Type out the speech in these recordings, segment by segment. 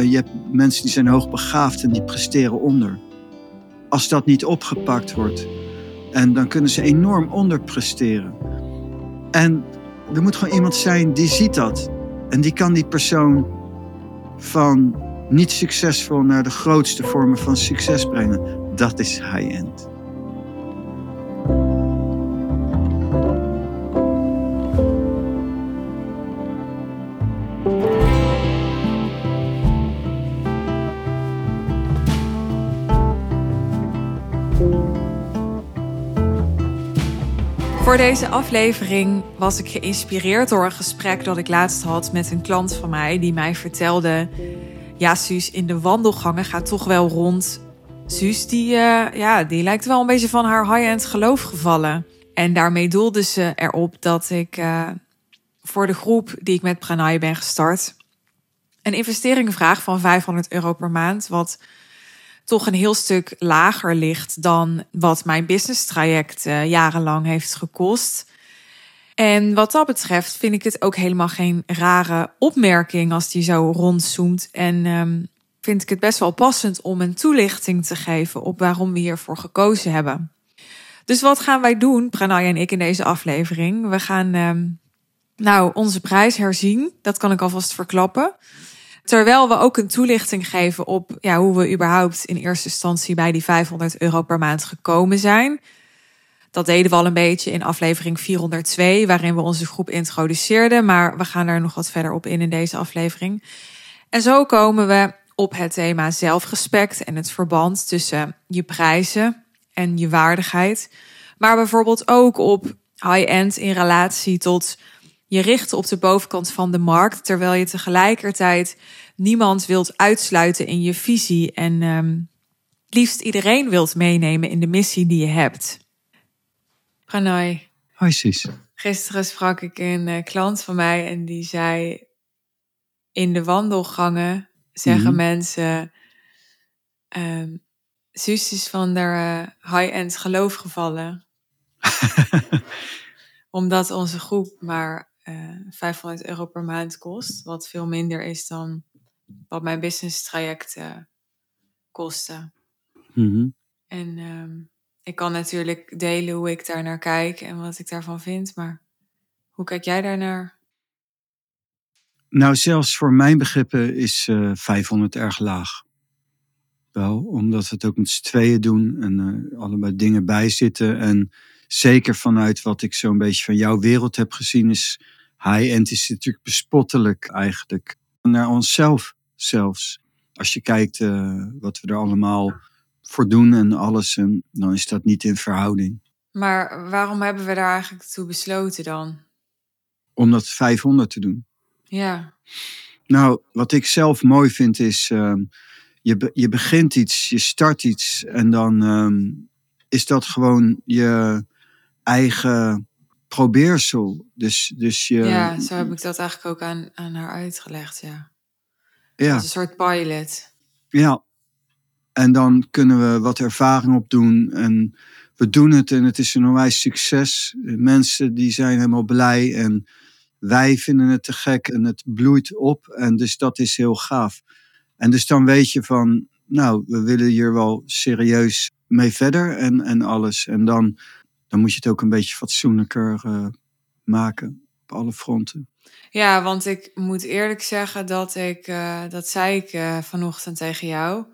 eh, je hebt mensen die zijn hoogbegaafd en die presteren onder. Als dat niet opgepakt wordt, en dan kunnen ze enorm onderpresteren. En er moet gewoon iemand zijn die ziet dat. En die kan die persoon van niet succesvol naar de grootste vormen van succes brengen. Dat is high-end. Voor deze aflevering was ik geïnspireerd door een gesprek dat ik laatst had met een klant van mij die mij vertelde: Ja, Suus, in de wandelgangen gaat toch wel rond. Suus, die, uh, ja, die lijkt wel een beetje van haar high-end geloof gevallen. En daarmee doelde ze erop dat ik uh, voor de groep die ik met Pranay ben gestart, een investering vraag van 500 euro per maand. Wat toch een heel stuk lager ligt dan wat mijn business traject uh, jarenlang heeft gekost. En wat dat betreft vind ik het ook helemaal geen rare opmerking als die zo rondzoomt. En um, vind ik het best wel passend om een toelichting te geven op waarom we hiervoor gekozen hebben. Dus wat gaan wij doen, Pranay en ik, in deze aflevering? We gaan um, nou onze prijs herzien. Dat kan ik alvast verklappen. Terwijl we ook een toelichting geven op ja, hoe we überhaupt in eerste instantie bij die 500 euro per maand gekomen zijn. Dat deden we al een beetje in aflevering 402, waarin we onze groep introduceerden. Maar we gaan er nog wat verder op in in deze aflevering. En zo komen we op het thema zelfrespect en het verband tussen je prijzen en je waardigheid. Maar bijvoorbeeld ook op high-end in relatie tot je richten op de bovenkant van de markt, terwijl je tegelijkertijd niemand wilt uitsluiten in je visie en um, liefst iedereen wilt meenemen in de missie die je hebt. Pranay. Hoi Sis. Gisteren sprak ik een uh, klant van mij en die zei: In de wandelgangen zeggen mm -hmm. mensen. Um, Suus is van de uh, high-end geloof gevallen. Omdat onze groep maar 500 euro per maand kost. Wat veel minder is dan wat mijn business traject kostte. Mm -hmm. En um, ik kan natuurlijk delen hoe ik daar naar kijk en wat ik daarvan vind. Maar hoe kijk jij daarnaar? Nou, zelfs voor mijn begrippen is uh, 500 erg laag. Wel, omdat we het ook met z'n tweeën doen en uh, allebei dingen bijzitten. En zeker vanuit wat ik zo'n beetje van jouw wereld heb gezien, is high-end is natuurlijk bespottelijk eigenlijk. Naar onszelf zelfs. Als je kijkt uh, wat we er allemaal voor doen en alles, en dan is dat niet in verhouding. Maar waarom hebben we daar eigenlijk toe besloten dan? Om dat 500 te doen. Ja. Nou, wat ik zelf mooi vind is, uh, je, be je begint iets, je start iets en dan um, is dat gewoon je eigen probeersel. Dus, dus je... Ja, zo heb ik dat eigenlijk ook aan, aan haar uitgelegd, ja. Ja. Als een soort pilot. Ja. En dan kunnen we wat ervaring opdoen en we doen het en het is een onwijs succes. Mensen die zijn helemaal blij en wij vinden het te gek en het bloeit op en dus dat is heel gaaf. En dus dan weet je van, nou, we willen hier wel serieus mee verder en, en alles. En dan dan moet je het ook een beetje fatsoenlijker uh, maken op alle fronten. Ja, want ik moet eerlijk zeggen dat ik, uh, dat zei ik uh, vanochtend tegen jou,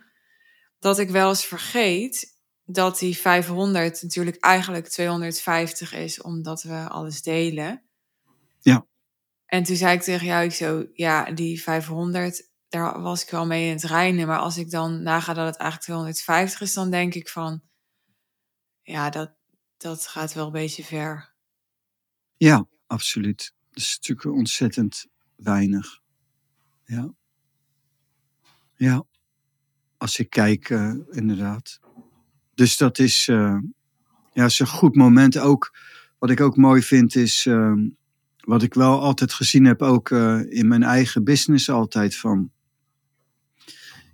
dat ik wel eens vergeet dat die 500 natuurlijk eigenlijk 250 is, omdat we alles delen. Ja. En toen zei ik tegen jou, ik zo, ja, die 500, daar was ik wel mee in het reinen. Maar als ik dan naga dat het eigenlijk 250 is, dan denk ik van, ja, dat, dat gaat wel een beetje ver. Ja, absoluut. Dat is natuurlijk ontzettend weinig. Ja. Ja. Als ik kijk, uh, inderdaad. Dus dat is, uh, ja, is een goed moment. Ook, wat ik ook mooi vind is, uh, wat ik wel altijd gezien heb, ook uh, in mijn eigen business altijd van.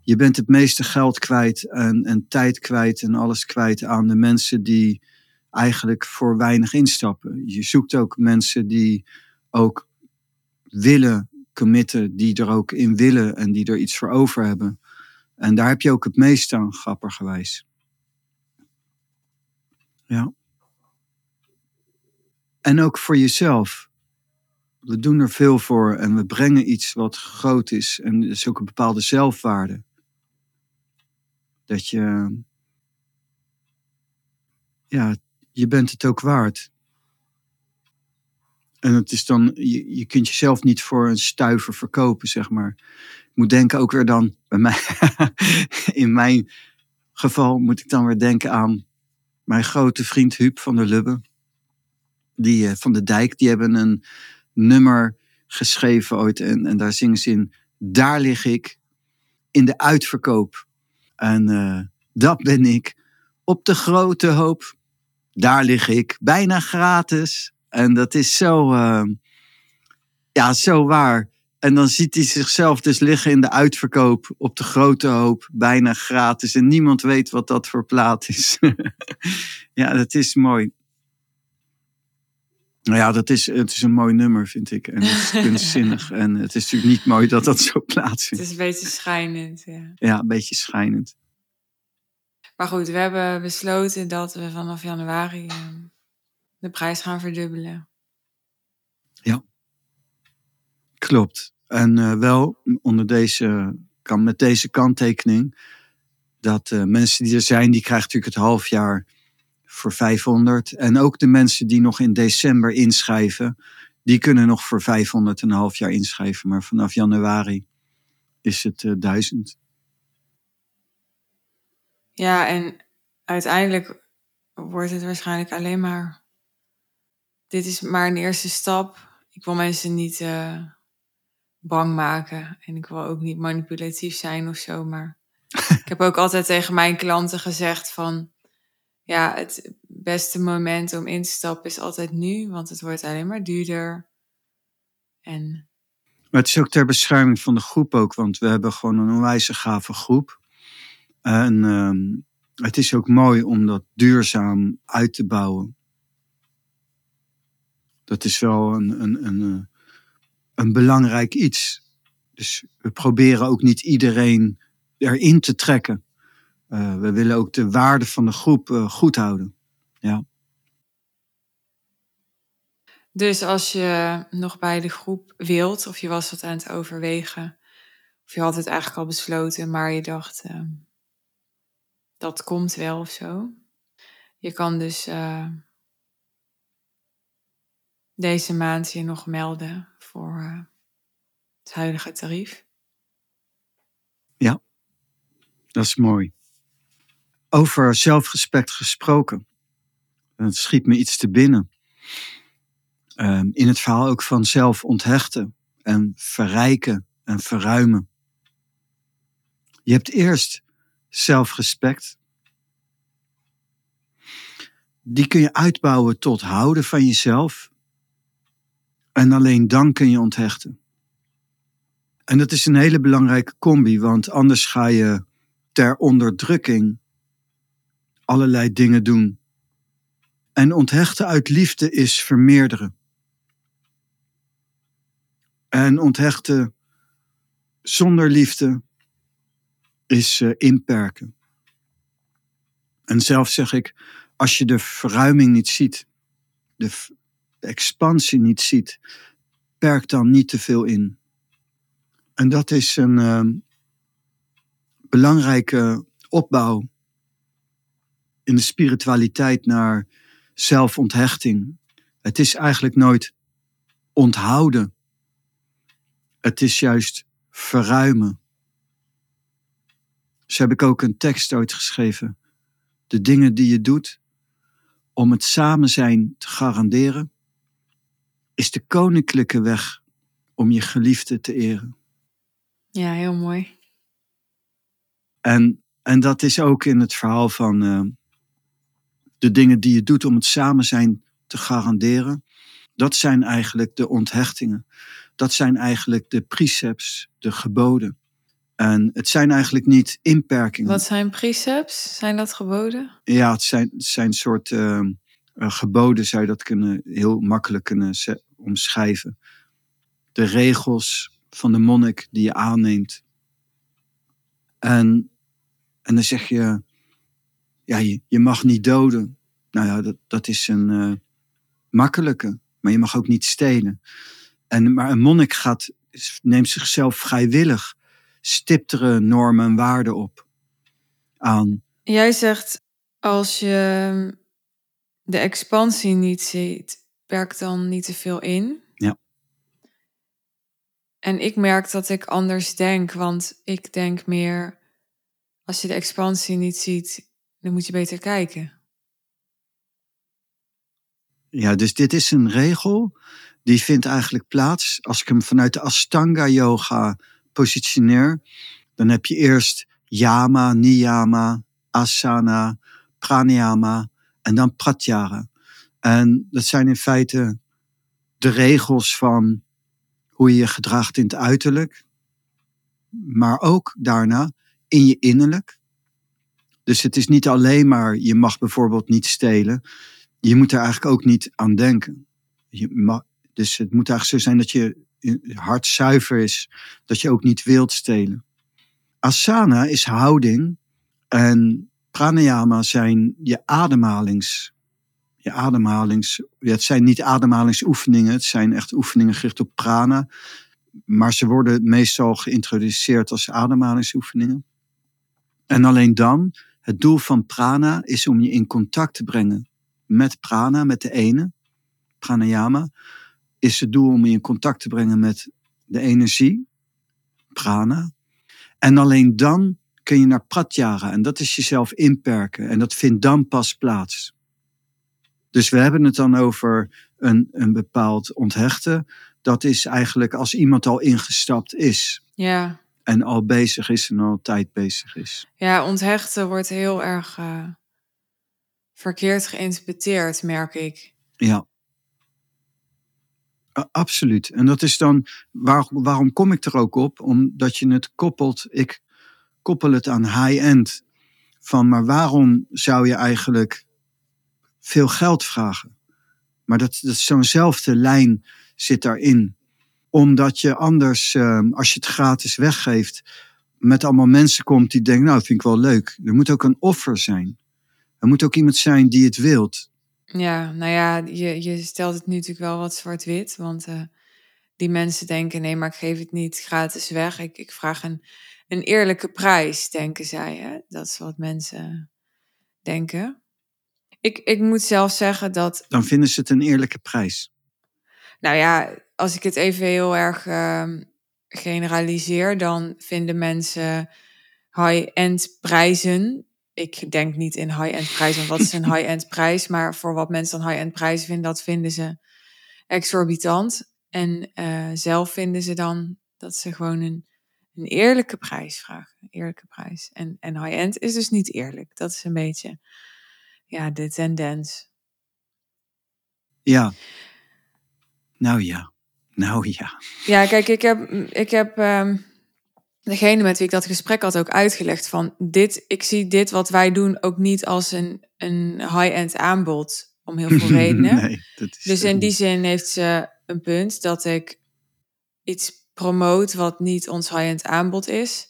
Je bent het meeste geld kwijt en, en tijd kwijt en alles kwijt aan de mensen die eigenlijk voor weinig instappen. Je zoekt ook mensen die ook willen committen die er ook in willen en die er iets voor over hebben. En daar heb je ook het meest aan, grappigerwijs. Ja. En ook voor jezelf. We doen er veel voor en we brengen iets wat groot is. En er is ook een bepaalde zelfwaarde. Dat je. Ja, je bent het ook waard. En het is dan, je, je kunt jezelf niet voor een stuiver verkopen, zeg maar. Ik moet denken ook weer dan, bij mij, in mijn geval moet ik dan weer denken aan mijn grote vriend Huub van der Lubbe. Die eh, van de Dijk, die hebben een nummer geschreven ooit. En, en daar zingen ze in, daar lig ik in de uitverkoop. En uh, dat ben ik op de grote hoop. Daar lig ik bijna gratis. En dat is zo, uh, ja, zo waar. En dan ziet hij zichzelf dus liggen in de uitverkoop op de grote hoop, bijna gratis. En niemand weet wat dat voor plaat is. ja, dat is mooi. Nou ja, dat is, het is een mooi nummer, vind ik. En het is kunstzinnig. en het is natuurlijk niet mooi dat dat zo plaatsvindt. Het is een beetje schijnend, ja. Ja, een beetje schijnend. Maar goed, we hebben besloten dat we vanaf januari ehm, de prijs gaan verdubbelen. Ja, klopt. En uh, wel onder deze, kan, met deze kanttekening dat uh, mensen die er zijn, die krijgen natuurlijk het half jaar voor 500. En ook de mensen die nog in december inschrijven, die kunnen nog voor 500 een half jaar inschrijven. Maar vanaf januari is het uh, 1000. Ja, en uiteindelijk wordt het waarschijnlijk alleen maar dit is maar een eerste stap. Ik wil mensen niet uh, bang maken. En ik wil ook niet manipulatief zijn of zo. Maar ik heb ook altijd tegen mijn klanten gezegd van... Ja, het beste moment om in te stappen is altijd nu. Want het wordt alleen maar duurder. En... Maar het is ook ter bescherming van de groep ook. Want we hebben gewoon een onwijs gave groep. En uh, het is ook mooi om dat duurzaam uit te bouwen. Dat is wel een, een, een, eh, een belangrijk iets. Dus we proberen ook niet iedereen erin te trekken. Uh, we willen ook de waarde van de groep uh, goed houden. Ja. Dus als je nog bij de groep wilt, of je was wat aan het overwegen, of je had het eigenlijk al besloten, maar je dacht, uh, dat komt wel of zo. Je kan dus deze maand je nog melden voor uh, het huidige tarief. Ja, dat is mooi. Over zelfrespect gesproken. Het schiet me iets te binnen. Um, in het verhaal ook van zelf onthechten en verrijken en verruimen. Je hebt eerst zelfrespect. Die kun je uitbouwen tot houden van jezelf en alleen dan kun je onthechten. En dat is een hele belangrijke combi, want anders ga je ter onderdrukking allerlei dingen doen. En onthechten uit liefde is vermeerderen. En onthechten zonder liefde is uh, inperken. En zelf zeg ik, als je de verruiming niet ziet, de, expansie niet ziet, perk dan niet te veel in. En dat is een uh, belangrijke opbouw in de spiritualiteit naar zelfonthechting. Het is eigenlijk nooit onthouden. Het is juist verruimen. Dus heb ik ook een tekst ooit geschreven. De dingen die je doet om het samen zijn te garanderen, is de koninklijke weg om je geliefde te eren. Ja, heel mooi. En, en dat is ook in het verhaal van uh, de dingen die je doet om het samen zijn te garanderen. Dat zijn eigenlijk de onthechtingen. Dat zijn eigenlijk de precepts, de geboden. En het zijn eigenlijk niet inperkingen. Wat zijn precepts? Zijn dat geboden? Ja, het zijn, het zijn soort uh, uh, geboden zou je dat kunnen, heel makkelijk kunnen omschrijven. De regels van de monnik die je aanneemt. En, en dan zeg je, ja, je, je mag niet doden. Nou ja, dat, dat is een uh, makkelijke, maar je mag ook niet stelen. En, maar een monnik gaat, neemt zichzelf vrijwillig stiptere normen en waarden op. Aan. Jij zegt, als je de expansie niet ziet, werk dan niet te veel in. Ja. En ik merk dat ik anders denk, want ik denk meer, als je de expansie niet ziet, dan moet je beter kijken. Ja, dus dit is een regel die vindt eigenlijk plaats als ik hem vanuit de Astanga Yoga positioneer. Dan heb je eerst Yama, Niyama, Asana, Pranayama en dan Pratyahara. En dat zijn in feite de regels van hoe je je gedraagt in het uiterlijk, maar ook daarna in je innerlijk. Dus het is niet alleen maar, je mag bijvoorbeeld niet stelen. Je moet er eigenlijk ook niet aan denken. Je mag, dus het moet eigenlijk zo zijn dat je hart zuiver is, dat je ook niet wilt stelen. Asana is houding en pranayama zijn je ademhalings. Je ademhalings. Het zijn niet ademhalingsoefeningen, het zijn echt oefeningen gericht op prana. Maar ze worden meestal geïntroduceerd als ademhalingsoefeningen. En alleen dan, het doel van prana is om je in contact te brengen met prana, met de ene, pranayama, is het doel om je in contact te brengen met de energie, prana. En alleen dan kun je naar pratyahara en dat is jezelf inperken en dat vindt dan pas plaats. Dus we hebben het dan over een, een bepaald onthechten. Dat is eigenlijk als iemand al ingestapt is. Ja. En al bezig is en altijd bezig is. Ja, onthechten wordt heel erg uh, verkeerd geïnterpreteerd, merk ik. Ja. Absoluut. En dat is dan, waar, waarom kom ik er ook op? Omdat je het koppelt, ik koppel het aan high-end. Van, maar waarom zou je eigenlijk veel geld vragen? Maar dat, dat zo'nzelfde lijn zit daarin. Omdat je anders, ehm, als je het gratis weggeeft, met allemaal mensen komt die denken, nou, vind ik wel leuk. Er moet ook een offer zijn. Er moet ook iemand zijn die het wilt. Ja, nou ja, je, je stelt het nu natuurlijk wel wat zwart-wit. Want uh, die mensen denken, nee, maar ik geef het niet gratis weg. Ik, ik vraag een, een eerlijke prijs, denken zij. Hè? Dat is wat mensen denken. Ik, ik moet zelf zeggen dat. Dan vinden ze het een eerlijke prijs. Nou ja, als ik het even heel erg uh, generaliseer, dan vinden mensen high-end prijzen. Ik denk niet in high-end prijzen, wat is een high-end prijs? Maar voor wat mensen dan high-end prijzen vinden, dat vinden ze exorbitant. En uh, zelf vinden ze dan dat ze gewoon een, een eerlijke prijs vragen. Een eerlijke prijs. En, en high-end is dus niet eerlijk. Dat is een beetje ja, de tendens. Ja. Nou ja. Nou ja. Ja, kijk, ik heb, ik heb um, degene met wie ik dat gesprek had ook uitgelegd van dit, ik zie dit wat wij doen ook niet als een, een high-end aanbod om heel veel redenen. nee, dat is dus in die zin heeft ze een punt dat ik iets promoot wat niet ons high-end aanbod is.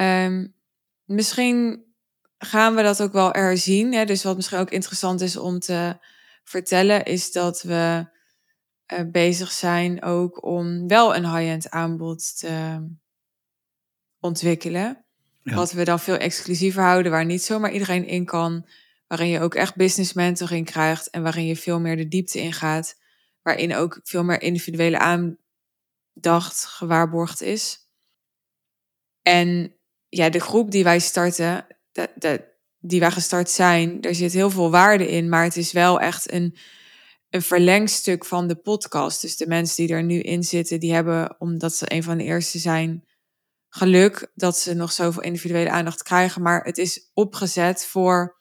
Um, misschien gaan we dat ook wel erzien. Hè? Dus wat misschien ook interessant is om te vertellen, is dat we uh, bezig zijn ook om wel een high-end aanbod te ontwikkelen. Ja. Wat we dan veel exclusiever houden, waar niet zomaar iedereen in kan. Waarin je ook echt business mentoring krijgt en waarin je veel meer de diepte in gaat. Waarin ook veel meer individuele aandacht gewaarborgd is. En ja, de groep die wij starten, dat, dat, die wij gestart zijn, er zit heel veel waarde in, maar het is wel echt een, een verlengstuk van de podcast. Dus de mensen die er nu in zitten, die hebben, omdat ze een van de eerste zijn, geluk dat ze nog zoveel individuele aandacht krijgen. Maar het is opgezet voor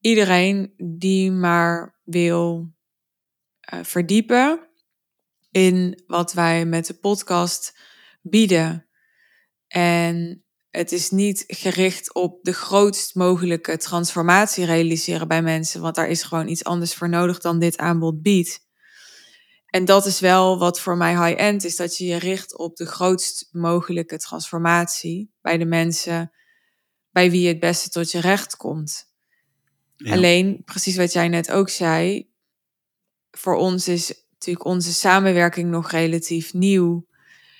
iedereen die maar wil uh, verdiepen in wat wij met de podcast bieden. En het is niet gericht op de grootst mogelijke transformatie realiseren bij mensen, want daar is gewoon iets anders voor nodig dan dit aanbod biedt. En dat is wel wat voor mij high-end is, dat je je richt op de grootst mogelijke transformatie bij de mensen bij wie je het beste tot je recht komt. Ja. Alleen, precies wat jij net ook zei, voor ons is natuurlijk onze samenwerking nog relatief nieuw.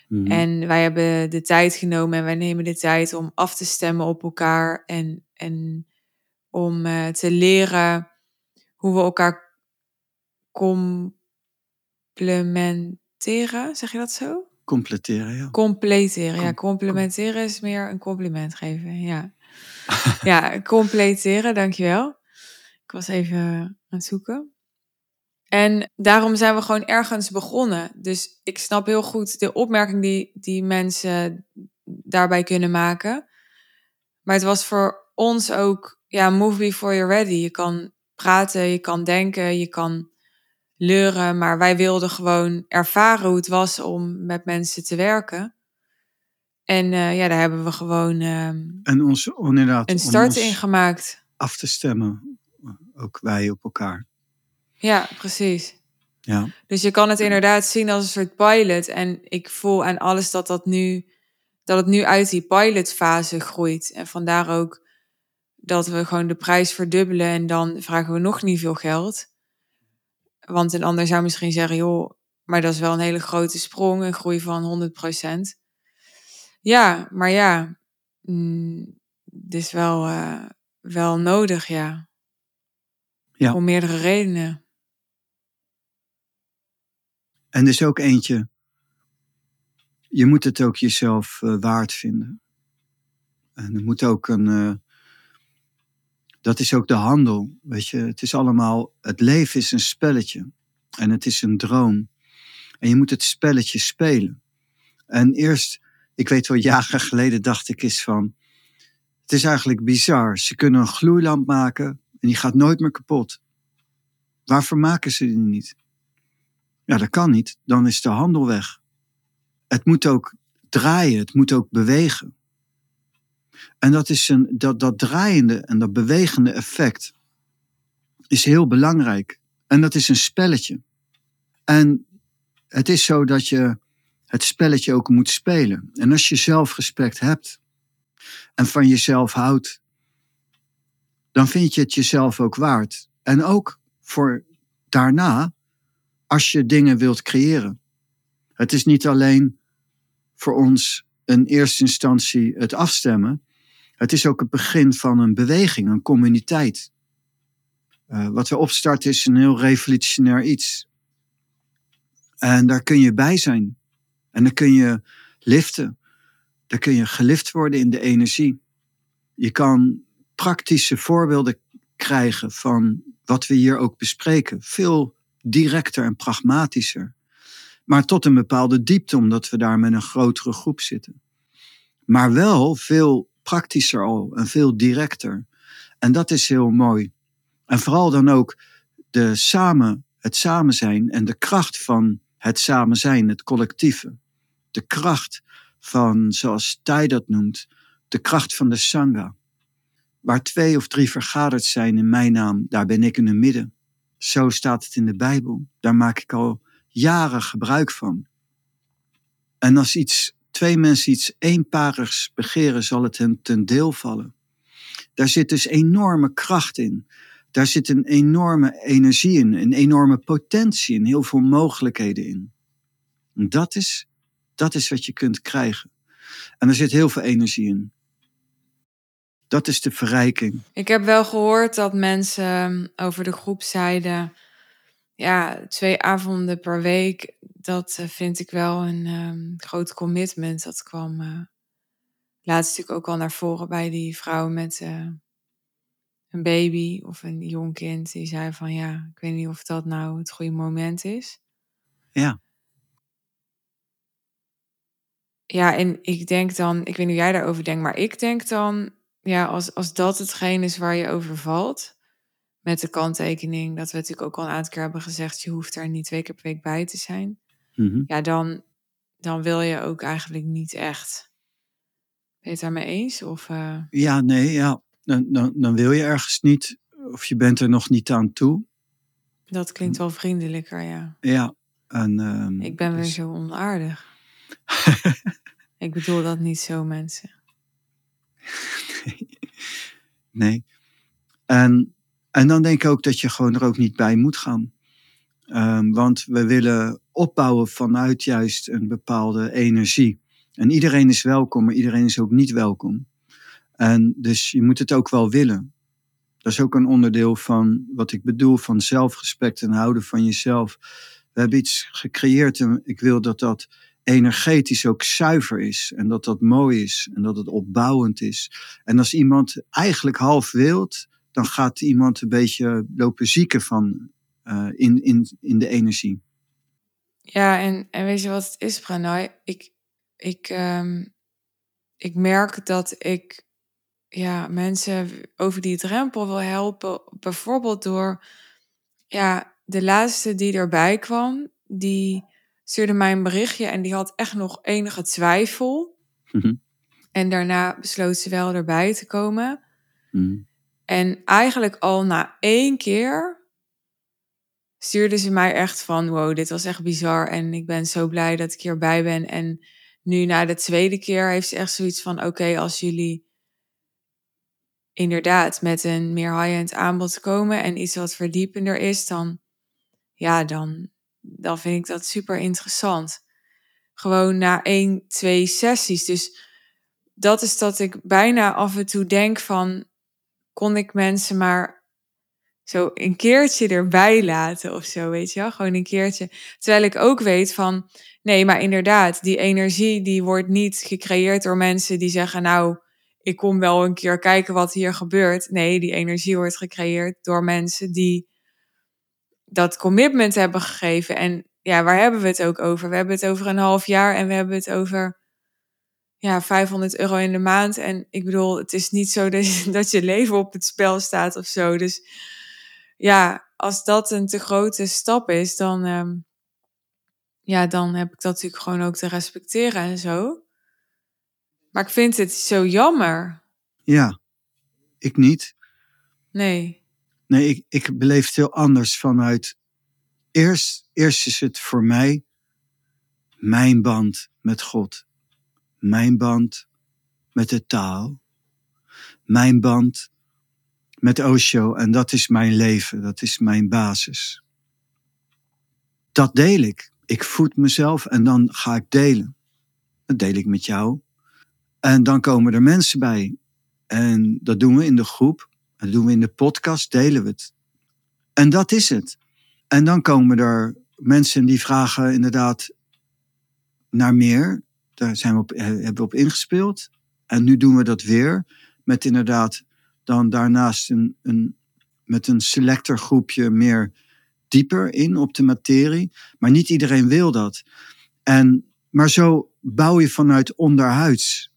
Mhm. En wij hebben de tijd genomen en wij nemen de tijd om af te stemmen op elkaar en, en om eh, te leren hoe we elkaar complementeren. Zeg je dat zo? Completeren, ja. Completeren. Ja, Com- complementeren is meer een compliment geven. Ja, ja completeren, dankjewel. Ik was even aan het zoeken. En daarom zijn we gewoon ergens begonnen. Dus ik snap heel goed de opmerking die, die mensen daarbij kunnen maken. Maar het was voor ons ook, ja, move before you're ready. Je kan praten, je kan denken, je kan leuren. Maar wij wilden gewoon ervaren hoe het was om met mensen te werken. En eh, ja, daar hebben we gewoon ehm, En ons, inderdaad, een om start in gemaakt. af te stemmen, ook wij op elkaar. Ja, precies. Ja, Dus je kan het inderdaad zien als een soort pilot. En ik voel aan alles dat, dat, nu, dat het nu uit die pilotfase groeit. En vandaar ook dat we gewoon de prijs verdubbelen en dan vragen we nog niet veel geld. Want een ander zou misschien zeggen, joh, maar dat is wel een hele grote sprong, een groei van 100%. Ja, maar ja, mm, het is wel, eh, wel nodig, ja. Ja. Om meerdere redenen. en er is ook eentje. Je moet het ook jezelf eh, waard vinden. En er moet ook een. eh, dat is ook de handel. Weet je, het is allemaal. Het leven is een spelletje. En het is een droom. En je moet het spelletje spelen. En eerst, ik weet wel, jaren geleden dacht ik eens van. Het is eigenlijk bizar. Ze kunnen een gloeilamp maken en die gaat nooit meer kapot. Waarvoor maken ze die niet? Ja, dat kan niet. Dan is de handel weg. Het moet ook draaien, het moet ook bewegen. En dat, is een, dat, dat draaiende en dat bewegende effect is heel belangrijk. En dat is een spelletje. En het is zo dat je het spelletje ook moet spelen. En als je zelfrespect hebt en van jezelf houdt, dan vind je het jezelf ook waard. En ook voor daarna, als je dingen wilt creëren. Het is niet alleen voor ons in eerste instantie het afstemmen. Het is ook het begin van een beweging, een communiteit. Uh, wat we opstarten is een heel revolutionair iets. En daar kun je bij zijn. En dan kun je liften. Dan kun je gelift worden in de energie. Je kan praktische voorbeelden krijgen van wat we hier ook bespreken. Veel directer en pragmatischer. Maar tot een bepaalde diepte, omdat we daar met een grotere groep zitten. Maar wel veel praktischer al en veel directer. En dat is heel mooi. En vooral dan ook de samen, het samen zijn en de kracht van het samen zijn, het collectieve. De kracht van, zoals Thij dat noemt, de kracht van de Sangha. Waar twee of drie vergaderd zijn in mijn naam, daar ben ik in het midden. Zo staat het in de Bijbel. Daar maak ik al jaren gebruik van. En als iets, twee mensen iets eenparigs begeren, zal het hen ten deel vallen. Daar zit dus enorme kracht in. Daar zit een enorme energie in, een enorme potentie in, heel veel mogelijkheden in. En dat is, dat is wat je kunt krijgen. En er zit heel veel energie in. Dat is de verrijking. Ik heb wel gehoord dat mensen over de groep zeiden: ja, twee avonden per week, dat uh, vind ik wel een um, groot commitment. Dat kwam uh, laatst natuurlijk ook al naar voren bij die vrouw met uh, een baby of een jong kind. Die zei van ja, ik weet niet of dat nou het goede moment is. Ja. Ja, en ik denk dan, ik weet niet hoe jij daarover denkt, maar ik denk dan, ja, als, als dat hetgeen is waar je over valt, met de kanttekening dat we natuurlijk ook al een aantal keer hebben gezegd, je hoeft er niet twee keer per week bij te zijn. Mm -hmm. Ja, dan, dan wil je ook eigenlijk niet echt. Ben je het daarmee eens? Of, uh... Ja, nee, ja. Dan, dan, dan wil je ergens niet, of je bent er nog niet aan toe. Dat klinkt wel vriendelijker, ja. Ja, En, ehm, Ik ben weer dus- zo onaardig. Ik bedoel dat niet zo, mensen. nee. En, en dan denk ik ook dat je gewoon er ook niet bij moet gaan. Ehm, want we willen opbouwen vanuit juist een bepaalde energie. En iedereen is welkom, maar iedereen is ook niet welkom. En dus je moet het ook wel willen. Dat is ook een onderdeel van wat ik bedoel van zelfrespect en houden van jezelf. We hebben iets gecreëerd en ik wil dat dat energetisch ook zuiver is. En dat dat mooi is en dat het opbouwend is. En als iemand eigenlijk half wilt, dan gaat iemand een beetje lopen zieken van uh, in, in, in de energie. Ja, en, en weet je wat het is, Pranay? Ik, ik, um, ik merk dat ik ja, mensen over die drempel wil helpen. Bijvoorbeeld door ja, de laatste die erbij kwam, die stuurde mij een berichtje en die had echt nog enige twijfel. Mm-hmm. En daarna besloot ze wel erbij te komen. Mm. En eigenlijk al na één keer stuurde ze mij echt van: wow, dit was echt bizar. En ik ben zo blij dat ik hierbij ben. En nu na de tweede keer heeft ze echt zoiets van: oké, als jullie inderdaad met een meer high-end aanbod komen en iets wat verdiepender is, dan ja, dan, dan vind ik dat super interessant. Gewoon na één, twee sessies. Dus dat is dat ik bijna af en toe denk van, kon ik mensen maar zo een keertje erbij laten of zo, weet je wel? Gewoon een keertje. Terwijl ik ook weet van, nee, maar inderdaad, die energie die wordt niet gecreëerd door mensen die zeggen, nou, ik kom wel een keer kijken wat hier gebeurt. Nee, die energie wordt gecreëerd door mensen die dat commitment hebben gegeven. En ja, waar hebben we het ook over? We hebben het over een half jaar en we hebben het over ja, 500 euro in de maand. En ik bedoel, het is niet zo dat je, leven op het spel staat of zo. Dus ja, als dat een te grote stap is, dan, um, ja, dan heb ik dat natuurlijk gewoon ook te respecteren en zo. Maar ik vind het zo jammer. Ja, ik niet. Nee. Nee, ik, ik beleef het heel anders vanuit. Eerst, eerst is het voor mij mijn band met God. Mijn band met de taal. Mijn band met Osho. En dat is mijn leven. Dat is mijn basis. Dat deel ik. Ik voed mezelf en dan ga ik delen. Dat deel ik met jou. En dan komen er mensen bij. En dat doen we in de groep. Dat doen we in de podcast, delen we het. En dat is het. En dan komen er mensen die vragen inderdaad naar meer. Daar zijn we op, hebben we op ingespeeld. En nu doen we dat weer. Met inderdaad dan daarnaast een, een, met een selector groepje meer dieper in op de materie. Maar niet iedereen wil dat. En, maar zo bouw je vanuit onderhuids.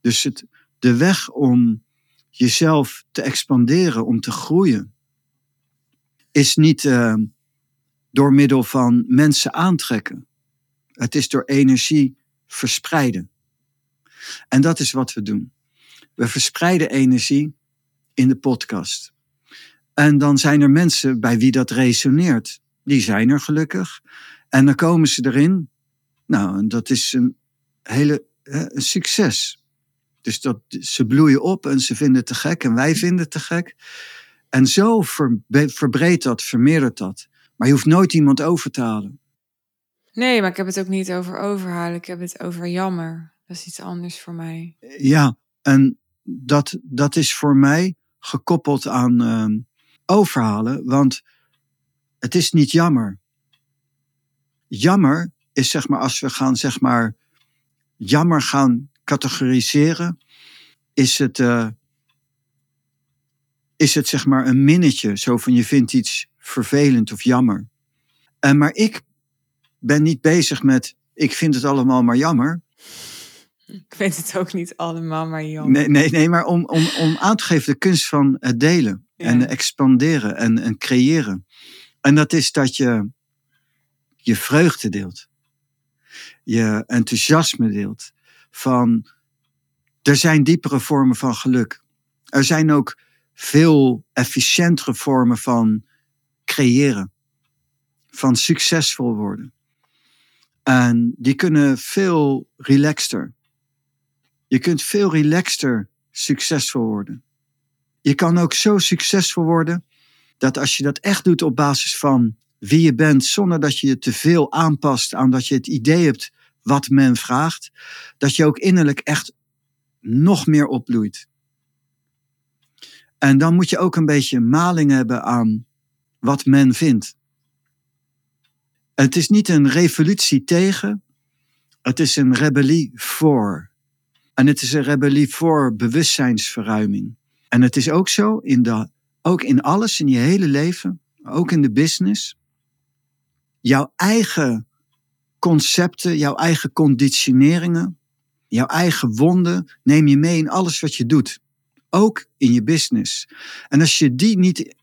Dus het, de weg om jezelf te expanderen, om te groeien, is niet uh, door middel van mensen aantrekken. Het is door energie verspreiden. En dat is wat we doen. We verspreiden energie in de podcast. En dan zijn er mensen bij wie dat resoneert. Die zijn er gelukkig. En dan komen ze erin. Nou, en dat is een hele een succes. Dus dat, ze bloeien op en ze vinden het te gek en wij vinden het te gek. En zo ver, verbreedt dat, vermeerdert dat. Maar je hoeft nooit iemand over te halen. Nee, maar ik heb het ook niet over overhalen. Ik heb het over jammer. Dat is iets anders voor mij. Ja, en dat, dat is voor mij gekoppeld aan uh, overhalen. Want het is niet jammer. Jammer is zeg maar als we gaan zeg maar jammer gaan categoriseren, is het, uh, is het zeg maar een minnetje. Zo van je vindt iets vervelend of jammer. En maar ik ben niet bezig met ik vind het allemaal maar jammer. Ik vind het ook niet allemaal maar jammer. Nee, nee, nee maar om, om, om aan te geven de kunst van het delen ja. en expanderen en, en creëren. En dat is dat je je vreugde deelt. Je enthousiasme deelt. Van er zijn diepere vormen van geluk. Er zijn ook veel efficiëntere vormen van creëren. Van succesvol worden. En die kunnen veel relaxter. Je kunt veel relaxter succesvol worden. Je kan ook zo succesvol worden dat als je dat echt doet op basis van wie je bent, zonder dat je je te veel aanpast aan dat je het idee hebt wat men vraagt, dat je ook innerlijk echt nog meer opbloeit. En dan moet je ook een beetje maling hebben aan wat men vindt. Het is niet een revolutie tegen, het is een rebellie voor. En het is een rebellie voor bewustzijnsverruiming. En het is ook zo, in de, ook in alles, in je hele leven, ook in de business. Jouw eigen concepten, jouw eigen conditioneringen, jouw eigen wonden neem je mee in alles wat je doet. Ook in je business. En als je die niet,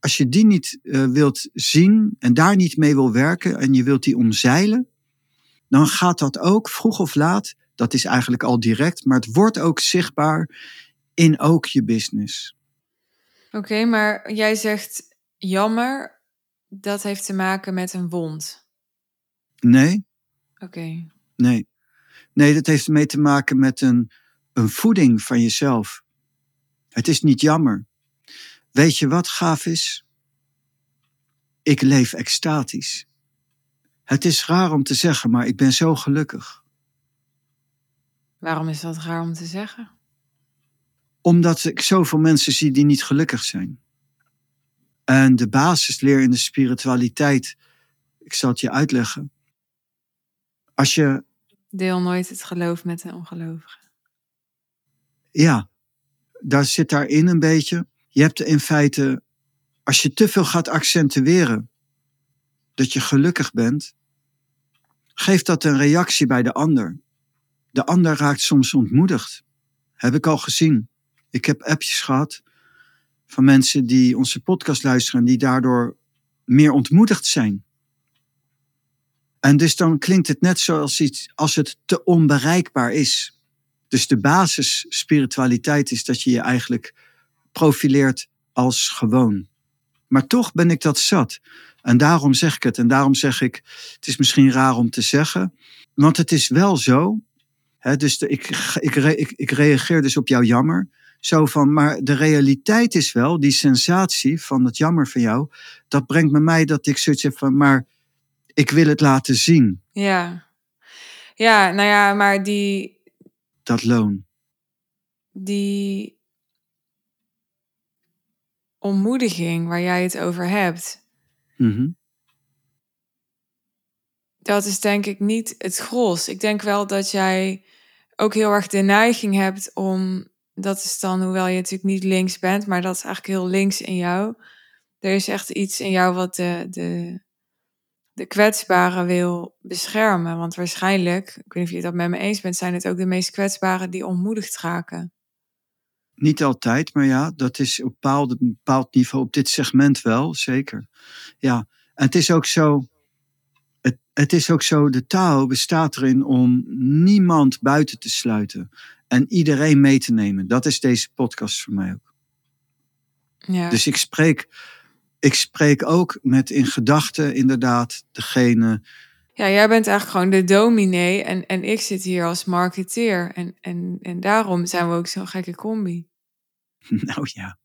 als je die niet uh, wilt zien en daar niet mee wil werken en je wilt die omzeilen, dan gaat dat ook vroeg of laat, dat is eigenlijk al direct, maar het wordt ook zichtbaar in ook je business. Oké, maar jij zegt jammer, dat heeft te maken met een wond. Nee. Oké. Nee. Nee, dat heeft ermee te maken met een, een voeding van jezelf. Het is niet jammer. Weet je wat gaaf is? Ik leef extatisch. Het is raar om te zeggen, maar ik ben zo gelukkig. Waarom is dat raar om te zeggen? Omdat ik zoveel mensen zie die niet gelukkig zijn. En de basisleer in de spiritualiteit, ik zal het je uitleggen. Als je. Deel nooit het geloof met de ongelovigen. Ja, daar zit daarin een beetje. Je hebt in feite, als je te veel gaat accentueren dat je gelukkig bent, geeft dat een reactie bij de ander. De ander raakt soms ontmoedigd. Heb ik al gezien. Ik heb appjes gehad van mensen die onze podcast luisteren en die daardoor meer ontmoedigd zijn. En dus dan klinkt het net zoals iets als het te onbereikbaar is. Dus de basis spiritualiteit is dat je je eigenlijk profileert als gewoon. Maar toch ben ik dat zat. En daarom zeg ik het. En daarom zeg ik, het is misschien raar om te zeggen, want het is wel zo. Hè, dus de, ik, ik, ik, ik reageer dus op jouw jammer. Zo van, maar de realiteit is wel, die sensatie van het jammer van jou, dat brengt me mij dat ik zoiets heb van, maar ik wil het laten zien. Ja. Ja, nou ja, maar die... Dat loon. Die ontmoediging waar jij het over hebt. Mm Dat is denk ik niet het gros. Ik denk wel dat jij ook heel erg de neiging hebt om... Dat is dan, hoewel je natuurlijk niet links bent, maar dat is eigenlijk heel links in jou. Er is echt iets in jou wat de, de, de kwetsbaren wil beschermen. Want waarschijnlijk, ik weet niet of je dat met me eens bent, zijn het ook de meest kwetsbaren die ontmoedigd raken. Niet altijd, maar ja, dat is op een bepaald, niveau, op dit segment wel, zeker. Ja, en het is ook zo, het, het is ook zo, de taal bestaat erin om niemand buiten te sluiten en iedereen mee te nemen. Dat is deze podcast voor mij ook. Ja. Dus ik spreek ik spreek ook met in gedachten inderdaad degene. Ja, jij bent eigenlijk gewoon de dominee en, en ik zit hier als marketeer. En, en, en daarom zijn we ook zo'n gekke combi. Nou ja.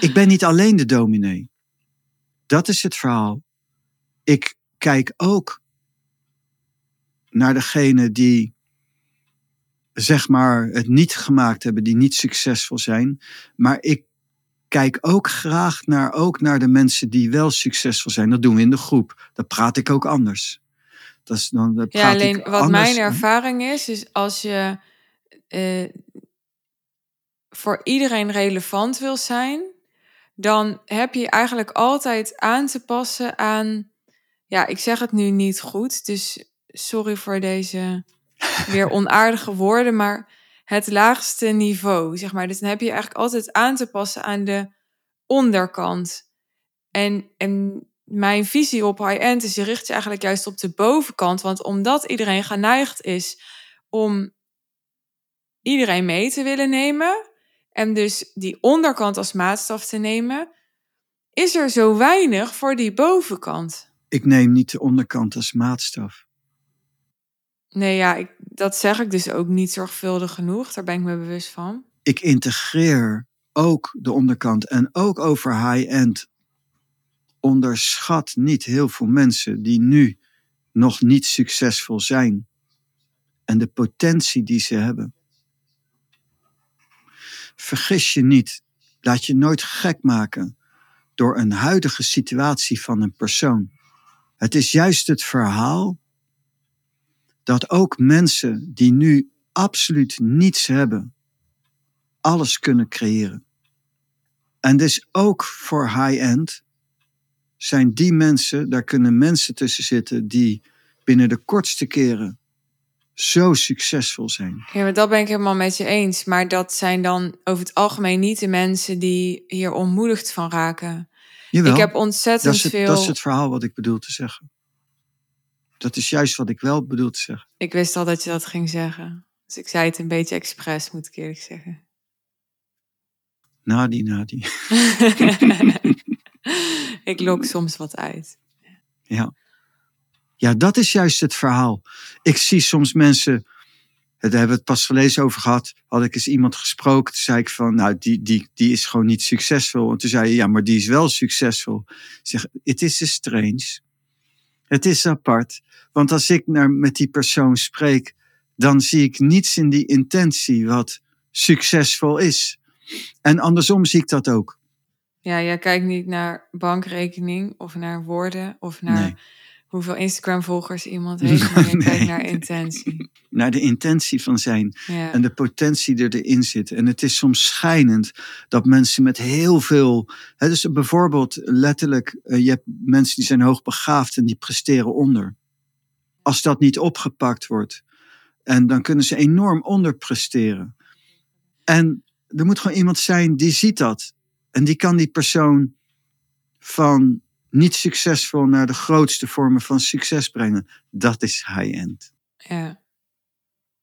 ik ben niet alleen de dominee. Dat is het verhaal. Ik kijk ook naar degene die zeg maar het niet gemaakt hebben, die niet succesvol zijn. Maar ik kijk ook graag naar, ook naar de mensen die wel succesvol zijn. Dat doen we in de groep. Dat praat ik ook anders. Dat is dan, dat ja, alleen wat mijn ervaring is, is als je uh, voor iedereen relevant wil zijn, dan heb je eigenlijk altijd aan te passen aan. Ja, ik zeg het nu niet goed, dus sorry voor deze weer onaardige woorden, maar het laagste niveau, zeg maar. Dus dan heb je eigenlijk altijd aan te passen aan de onderkant. En, en mijn visie op high-end is, je richt je eigenlijk juist op de bovenkant. Want omdat iedereen geneigd is om iedereen mee te willen nemen, en dus die onderkant als maatstaf te nemen, is er zo weinig voor die bovenkant. Ik neem niet de onderkant als maatstaf. Nee, ja, ik, dat zeg ik dus ook niet zorgvuldig genoeg. Daar ben ik me bewust van. Ik integreer ook de onderkant en ook over high-end. Onderschat niet heel veel mensen die nu nog niet succesvol zijn en de potentie die ze hebben. Vergis je niet, laat je nooit gek maken door een huidige situatie van een persoon. Het is juist het verhaal dat ook mensen die nu absoluut niets hebben, alles kunnen creëren. En dus ook voor high-end zijn die mensen, daar kunnen mensen tussen zitten die binnen de kortste keren zo succesvol zijn. Ja, maar dat ben ik helemaal met je eens. Maar dat zijn dan over het algemeen niet de mensen die hier ontmoedigd van raken. Jawel, ik heb ontzettend dat het, veel. dat is het verhaal wat ik bedoel te zeggen. Dat is juist wat ik wel bedoel te zeggen. Ik wist al dat je dat ging zeggen. Dus ik zei het een beetje expres, moet ik eerlijk zeggen. Nadi, nadi. ik lok soms wat uit. Ja. Ja, dat is juist het verhaal. Ik zie soms mensen, daar hebben we het pas gelezen over gehad, had ik eens iemand gesproken, toen zei ik van, nou, die, die, die is gewoon niet succesvol. En toen zei je, ja, maar die is wel succesvol. Ik zeg, het is dus strange. Het is apart. Want als ik naar, met die persoon spreek, dan zie ik niets in die intentie wat succesvol is. En andersom zie ik dat ook. Ja, jij kijkt niet naar bankrekening of naar woorden of naar Nee. Hoeveel Instagram-volgers iemand heeft, maar je Nee. kijkt naar intentie. Naar de intentie van zijn Ja. en de potentie die erin zit. En het is soms schijnend dat mensen met heel veel. Hè, dus bijvoorbeeld letterlijk, eh, je hebt mensen die zijn hoogbegaafd en die presteren onder. Als dat niet opgepakt wordt, en dan kunnen ze enorm onderpresteren. En er moet gewoon iemand zijn die ziet dat. En die kan die persoon van niet succesvol naar de grootste vormen van succes brengen. Dat is high-end. ja.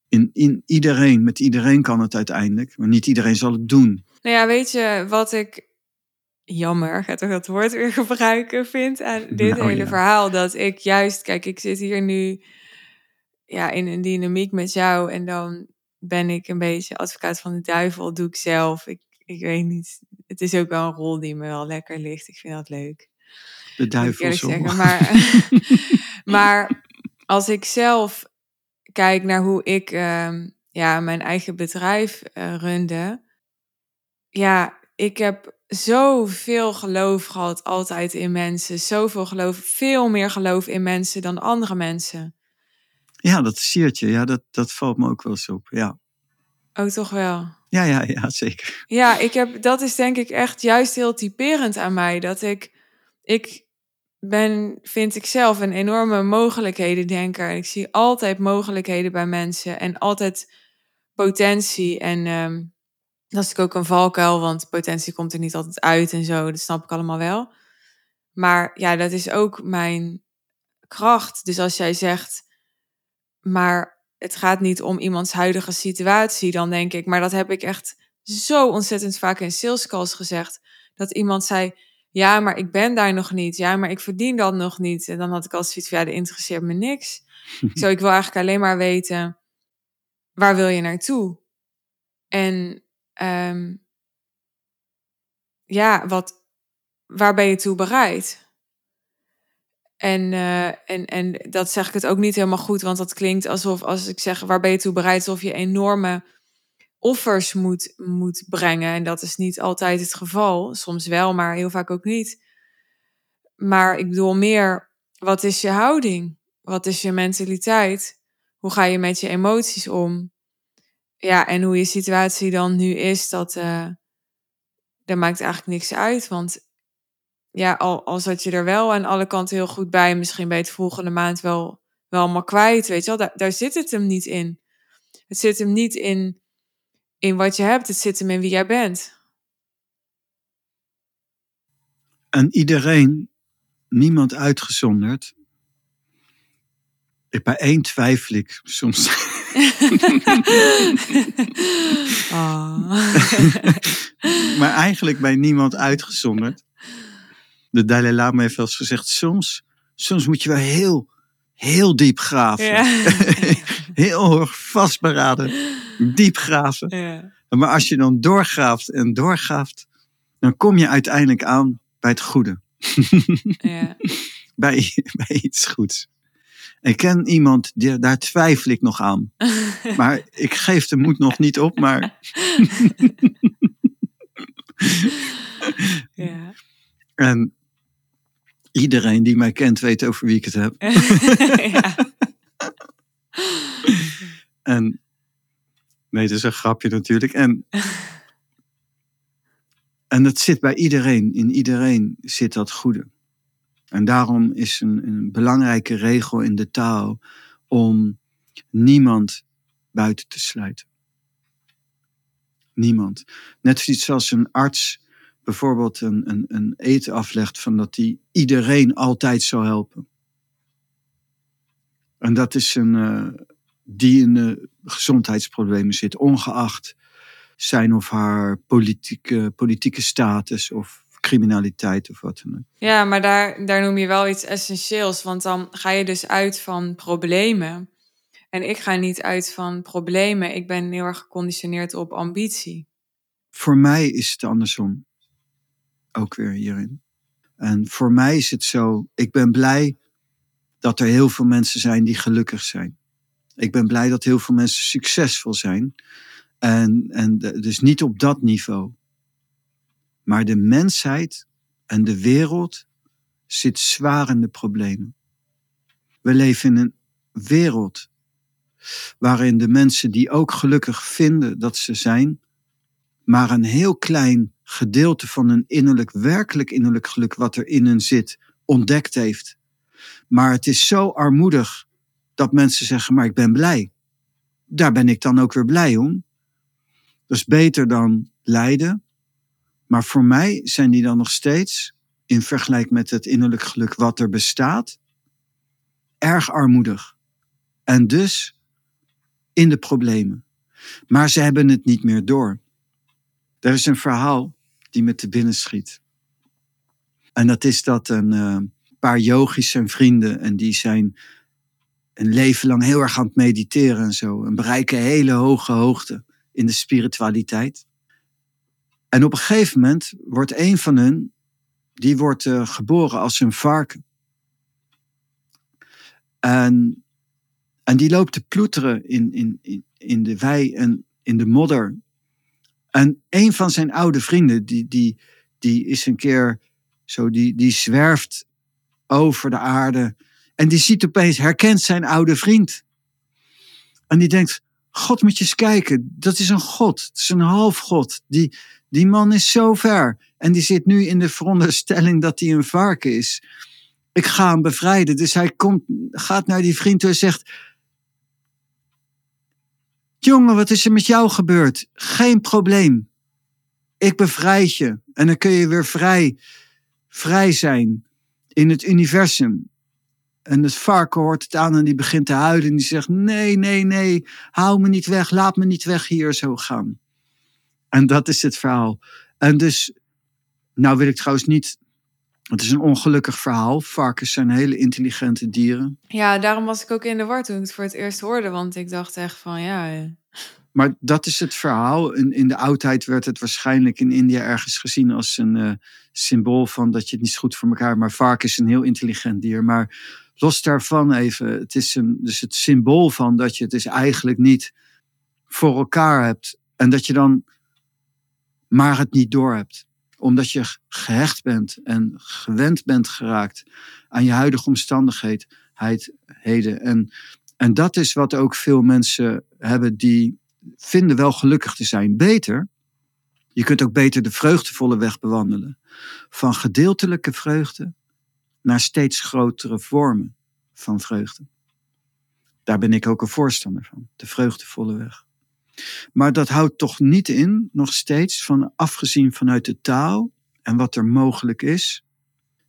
In, in iedereen, met iedereen kan het uiteindelijk, maar niet iedereen zal het doen. Nou ja, weet je wat ik jammer, gaat toch dat woord weer gebruiken, vind aan dit Nou, hele ja. verhaal. Dat ik juist, kijk, ik zit hier nu ja, in een dynamiek met jou en dan ben ik een beetje advocaat van de duivel, doe ik zelf. Ik, ik weet niet, het is ook wel een rol die me wel lekker ligt. Ik vind dat leuk. De duivelsel. zeggen. Maar, maar als ik zelf kijk naar hoe ik ehm, ja, mijn eigen bedrijf eh, runde. Ja, ik heb zoveel geloof gehad altijd in mensen. Zoveel geloof, veel meer geloof in mensen dan andere mensen. Ja, dat siert je. Ja, dat, dat valt me ook wel eens op. Ja, Ook toch wel. ja, ja, ja zeker. Ja, ik heb, dat is denk ik echt juist heel typerend aan mij. Dat ik, ik ben, vind ik zelf, een enorme mogelijkheden-denker. En ik zie altijd mogelijkheden bij mensen en altijd potentie. En ehm, dat is natuurlijk ook een valkuil, want potentie komt er niet altijd uit en zo. Dat snap ik allemaal wel. Maar ja, dat is ook mijn kracht. Dus als jij zegt, maar het gaat niet om iemands huidige situatie, dan denk ik, maar dat heb ik echt zo ontzettend vaak in sales calls gezegd. Dat iemand zei, ja, maar ik ben daar nog niet. Ja, maar ik verdien dat nog niet. En dan had ik al zoiets van, ja, dat interesseert me niks. Ik Zo, ik wil eigenlijk alleen maar weten, waar wil je naartoe? En ehm, ja, wat, waar ben je toe bereid? En, eh, en, en dat zeg ik het ook niet helemaal goed, want dat klinkt alsof als ik zeg waar ben je toe bereid, alsof je enorme offers moet, moet brengen. En dat is niet altijd het geval. Soms wel, maar heel vaak ook niet. Maar ik bedoel meer, wat is je houding? Wat is je mentaliteit? Hoe ga je met je emoties om? Ja, en hoe je situatie dan nu is, dat, dat maakt eigenlijk niks uit. Want ja, al, al zat je er wel aan alle kanten heel goed bij, misschien bij het volgende maand wel, wel allemaal kwijt, weet je wel. Daar zit het hem niet in. Het zit hem niet in, in wat je hebt, het zit hem in wie jij bent. En iedereen, niemand uitgezonderd. Bij één twijfel ik soms. Ah. maar eigenlijk bij niemand uitgezonderd. De Dalai Lama heeft wel eens gezegd, soms Soms moet je wel heel, heel diep graven. Ja. heel erg vastberaden, diep graven. ja. Maar als je dan doorgraaft en doorgraaft, dan kom je uiteindelijk aan bij het goede. ja. Bij, bij iets goeds. Ik ken iemand, die, daar twijfel ik nog aan. Maar ik geef de moed nog niet op, maar ja. en iedereen die mij kent weet over wie ik het heb. ja. En nee, dat is een grapje natuurlijk. En, en dat zit bij iedereen. In iedereen zit dat goede. En daarom is een, een belangrijke regel in de taal om niemand buiten te sluiten. Niemand. Net zoiets als een arts bijvoorbeeld een, een, een eten aflegt van dat hij iedereen altijd zou helpen. En dat is een, eh, die in de gezondheidsproblemen zit, ongeacht zijn of haar politieke, politieke status of criminaliteit of wat dan ook. Ja, maar daar, daar noem je wel iets essentieels. Want dan ga je dus uit van problemen. En ik ga niet uit van problemen. Ik ben heel erg geconditioneerd op ambitie. Voor mij is het andersom. Ook weer hierin. En voor mij is het zo, ik ben blij dat er heel veel mensen zijn die gelukkig zijn. Ik ben blij dat heel veel mensen succesvol zijn. En, en dus niet op dat niveau. Maar de mensheid en de wereld zit zwaar in de problemen. We leven in een wereld waarin de mensen die ook gelukkig vinden dat ze zijn, maar een heel klein gedeelte van hun innerlijk, werkelijk innerlijk geluk wat er in hen zit, ontdekt heeft. Maar het is zo armoedig dat mensen zeggen, maar ik ben blij. Daar ben ik dan ook weer blij om. Dat is beter dan lijden. Maar voor mij zijn die dan nog steeds, in vergelijking met het innerlijk geluk wat er bestaat, erg armoedig. En dus in de problemen. Maar ze hebben het niet meer door. Er is een verhaal die me te binnen schiet. En dat is dat een eh, paar yogis zijn vrienden en die zijn een leven lang heel erg aan het mediteren en zo. En bereiken hele hoge hoogte in de spiritualiteit. En op een gegeven moment wordt een van hun, die wordt eh, geboren als een varken. En, en die loopt te ploeteren in, in, in, in de wei en in de modder. En een van zijn oude vrienden, die, die, die is een keer zo, die, die zwerft over de aarde. En die ziet opeens, herkent zijn oude vriend. En die denkt, God moet je eens kijken, dat is een God. Het is een halfgod. Die, die man is zo ver. En die zit nu in de veronderstelling dat hij een varken is. Ik ga hem bevrijden. Dus hij komt, gaat naar die vriend toe en zegt... Jongen, wat is er met jou gebeurd? Geen probleem. Ik bevrijd je. En dan kun je weer vrij, vrij zijn in het universum. En het varken hoort het aan en die begint te huilen. En die zegt, nee, nee, nee, hou me niet weg. Laat me niet weg hier zo gaan. En dat is het verhaal. En dus, nou wil ik trouwens niet... Het is een ongelukkig verhaal. Varkens zijn hele intelligente dieren. Ja, daarom was ik ook in de war toen ik het voor het eerst hoorde. Want ik dacht echt van, ja... Maar dat is het verhaal. In, in de oudheid werd het waarschijnlijk in India ergens gezien als een eh, symbool van dat je het niet goed voor elkaar. Maar varken is een heel intelligent dier. Maar los daarvan even, het is een, dus het symbool van dat je het dus eigenlijk niet voor elkaar hebt. En dat je dan maar het niet door hebt. Omdat je gehecht bent en gewend bent geraakt aan je huidige omstandigheden. En, en dat is wat ook veel mensen hebben die vinden wel gelukkig te zijn. Beter, je kunt ook beter de vreugdevolle weg bewandelen. Van gedeeltelijke vreugde naar steeds grotere vormen van vreugde. Daar ben ik ook een voorstander van, de vreugdevolle weg. Maar dat houdt toch niet in, nog steeds, van afgezien vanuit de taal en wat er mogelijk is,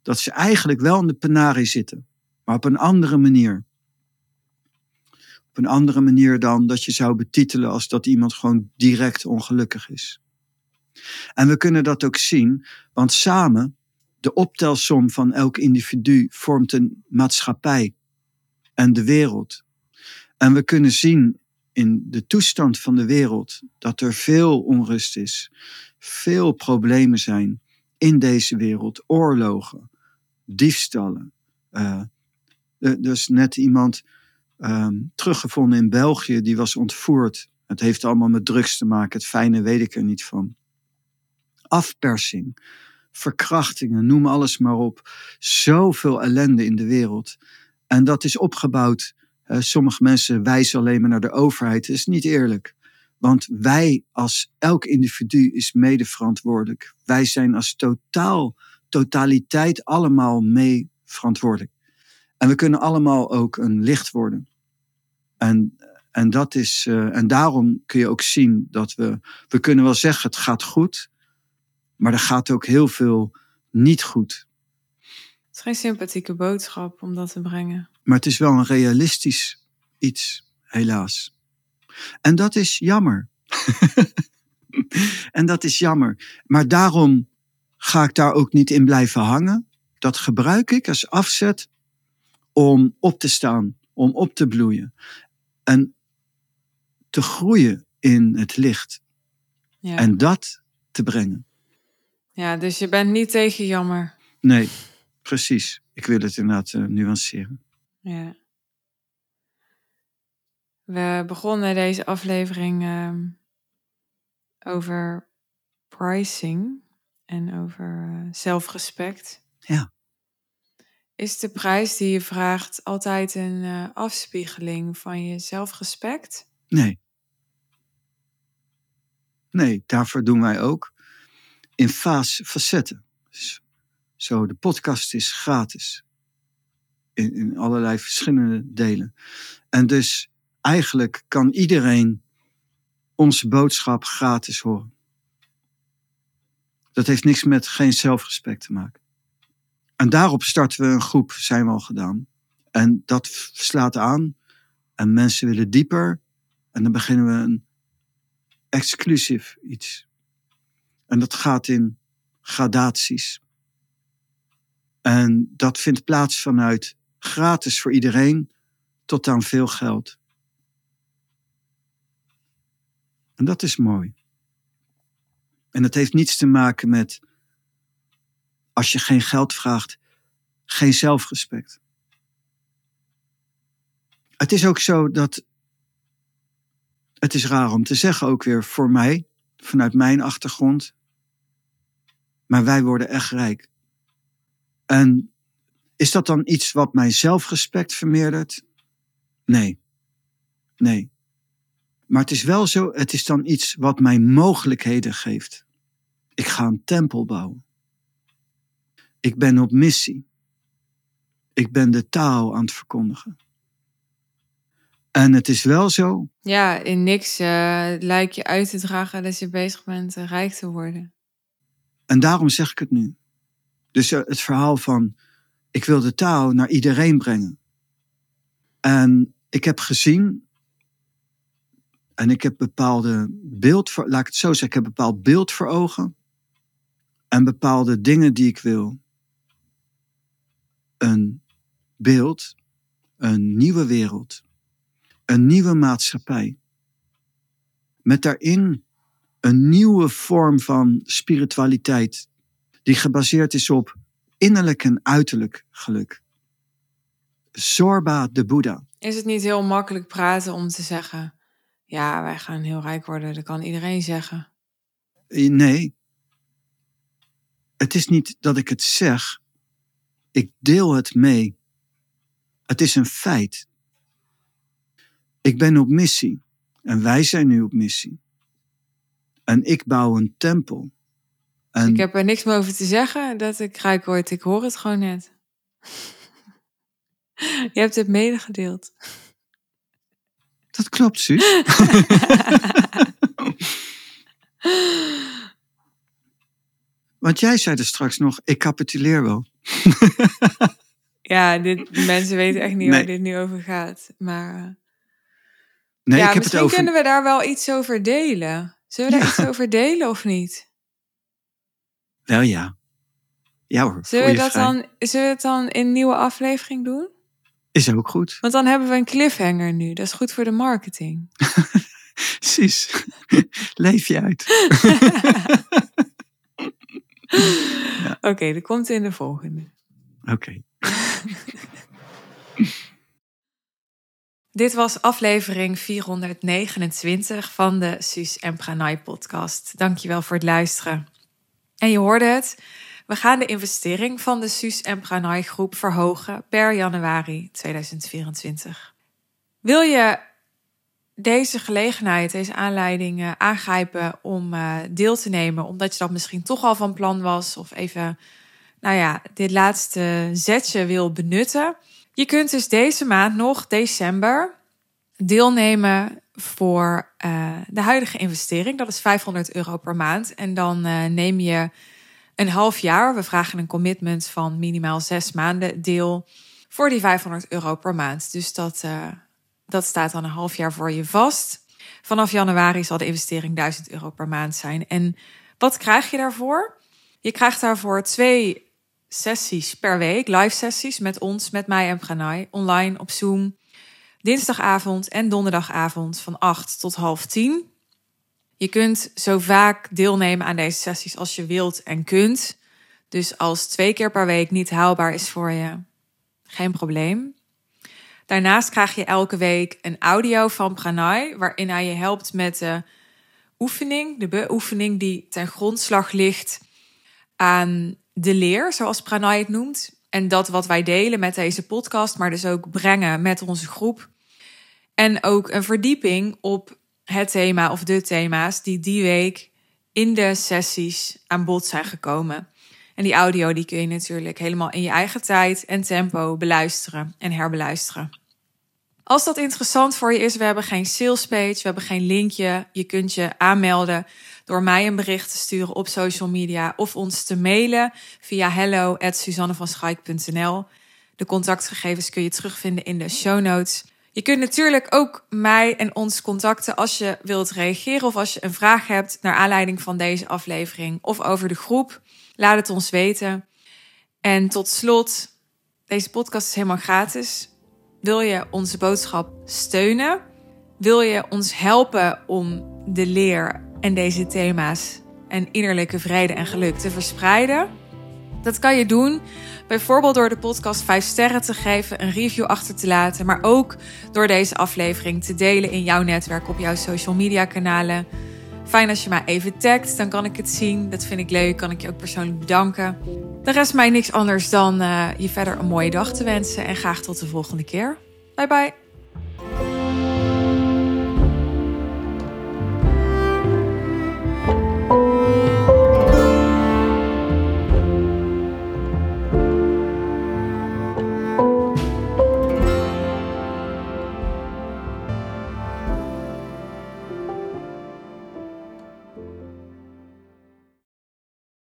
dat ze eigenlijk wel in de penarie zitten, maar op een andere manier. Een andere manier dan dat je zou betitelen als dat iemand gewoon direct ongelukkig is. En we kunnen dat ook zien, want samen de optelsom van elk individu vormt een maatschappij en de wereld. En we kunnen zien in de toestand van de wereld dat er veel onrust is, veel problemen zijn in deze wereld, oorlogen, diefstallen. Uh, er is net iemand ehm, teruggevonden in België, die was ontvoerd. Het heeft allemaal met drugs te maken, het fijne weet ik er niet van. Afpersing, verkrachtingen, noem alles maar op. Zoveel ellende in de wereld. En dat is opgebouwd. sommige mensen wijzen alleen maar naar de overheid. Dat is niet eerlijk. Want wij als elk individu is mede verantwoordelijk. Wij zijn als totaal, totaliteit allemaal mee verantwoordelijk. En we kunnen allemaal ook een licht worden. En, en, dat is, uh, en daarom kun je ook zien dat we, we kunnen wel zeggen het gaat goed, maar er gaat ook heel veel niet goed. Het is geen sympathieke boodschap om dat te brengen. Maar het is wel een realistisch iets, helaas. En dat is jammer. en dat is jammer. Maar daarom ga ik daar ook niet in blijven hangen. Dat gebruik ik als afzet om op te staan, om op te bloeien. En te groeien in het licht. Ja. En dat te brengen. Ja, dus je bent niet tegen jammer. Nee, precies. Ik wil het inderdaad uh, nuanceren. Ja. We begonnen deze aflevering uh, over pricing en over uh, zelfrespect. Ja. Is de prijs die je vraagt altijd een uh, afspiegeling van je zelfrespect? Nee. Nee, daarvoor doen wij ook in fase, facetten. Dus zo, de podcast is gratis. In, in allerlei verschillende delen. En dus eigenlijk kan iedereen onze boodschap gratis horen. Dat heeft niks met geen zelfrespect te maken. En daarop starten we een groep, zijn we al gedaan. En dat slaat aan. En mensen willen dieper. En dan beginnen we een exclusief iets. En dat gaat in gradaties. En dat vindt plaats vanuit gratis voor iedereen tot aan veel geld. En dat is mooi. En dat heeft niets te maken met, als je geen geld vraagt, geen zelfrespect. Het is ook zo dat, het is raar om te zeggen ook weer voor mij, vanuit mijn achtergrond, maar wij worden echt rijk. En is dat dan iets wat mijn zelfrespect vermeerdert? Nee. Nee. Maar het is wel zo, het is dan iets wat mij mogelijkheden geeft. Ik ga een tempel bouwen. Ik ben op missie. Ik ben de taal aan het verkondigen. En het is wel zo. Ja, in niks uh, lijkt je uit te dragen dat je bezig bent uh, rijk te worden. En daarom zeg ik het nu. Dus uh, het verhaal van, ik wil de taal naar iedereen brengen. En ik heb gezien en ik heb bepaalde beeld voor, laat ik het zo zeggen, ik heb bepaald beeld voor ogen. En bepaalde dingen die ik wil. Een beeld, een nieuwe wereld, een nieuwe maatschappij. Met daarin een nieuwe vorm van spiritualiteit, die gebaseerd is op innerlijk en uiterlijk geluk. Zorba de Boeddha. Is het niet heel makkelijk praten om te zeggen: ja, wij gaan heel rijk worden, dat kan iedereen zeggen. Nee. Het is niet dat ik het zeg. Ik deel het mee. Het is een feit. Ik ben op missie. En wij zijn nu op missie. En ik bouw een tempel. En... Ik heb er niks meer over te zeggen dat ik rijk word. Ik hoor het gewoon net. Je hebt het medegedeeld. Dat klopt, Suus. Want jij zei er straks nog, ik capituleer wel. ja, dit, mensen weten echt niet waar dit nu over gaat. Maar uh, nee, ja, ik heb misschien het over... kunnen we daar wel iets over delen. Zullen we daar iets over delen of niet? Wel ja. Ja hoor, Zullen we, dat vrij. dan, zullen we het dan in een nieuwe aflevering doen? Is ook goed. Want dan hebben we een cliffhanger nu. Dat is goed voor de marketing. Precies. Leef je uit. Oké, dat komt in de volgende. Oké. Dit was aflevering 429 van de Suus en Pranay podcast. Dankjewel voor het luisteren. En je hoorde het, we gaan de investering van de Suus en Pranay groep verhogen per januari 2024. Wil je deze gelegenheid, deze aanleiding eh, aangrijpen om eh, deel te nemen, omdat je dat misschien toch al van plan was of even, nou ja, dit laatste zetje wil benutten? Je kunt dus deze maand nog, december, deelnemen voor uh, de huidige investering. Dat is 500 euro per maand. En dan neem je een half jaar, we vragen een commitment van minimaal zes maanden, deel voor die 500 euro per maand. Dus dat, dat staat dan een half jaar voor je vast. Vanaf januari zal de investering 1000 euro per maand zijn. En wat krijg je daarvoor? Je krijgt daarvoor twee sessies per week, live sessies met ons, met mij en Pranay, online op Zoom. Dinsdagavond en donderdagavond van 8 tot half 10. Je kunt zo vaak deelnemen aan deze sessies als je wilt en kunt. Dus als twee keer per week niet haalbaar is voor je, geen probleem. Daarnaast krijg je elke week een audio van Pranay, waarin hij je helpt met de oefening, de beoefening die ten grondslag ligt aan de leer, zoals Pranay het noemt. En dat wat wij delen met deze podcast, maar dus ook brengen met onze groep. En ook een verdieping op het thema of de thema's die die week in de sessies aan bod zijn gekomen. En die audio die kun je natuurlijk helemaal in je eigen tijd en tempo beluisteren en herbeluisteren. Als dat interessant voor je is, we hebben geen sales page, we hebben geen linkje. Je kunt je aanmelden door mij een bericht te sturen op social media of ons te mailen via hello@suzannevanschaik.nl. De contactgegevens kun je terugvinden in de show notes. Je kunt natuurlijk ook mij en ons contacten als je wilt reageren of als je een vraag hebt naar aanleiding van deze aflevering of over de groep. Laat het ons weten. En tot slot, deze podcast is helemaal gratis. Wil je onze boodschap steunen? Wil je ons helpen om de leer en deze thema's en innerlijke vrede en geluk te verspreiden? Dat kan je doen bijvoorbeeld door de podcast 5 sterren te geven, een review achter te laten, maar ook door deze aflevering te delen in jouw netwerk op jouw social media kanalen. Fijn als je mij even tagt, dan kan ik het zien. Dat vind ik leuk, kan ik je ook persoonlijk bedanken. De rest mij niks anders dan uh, je verder een mooie dag te wensen en graag tot de volgende keer. Bye bye.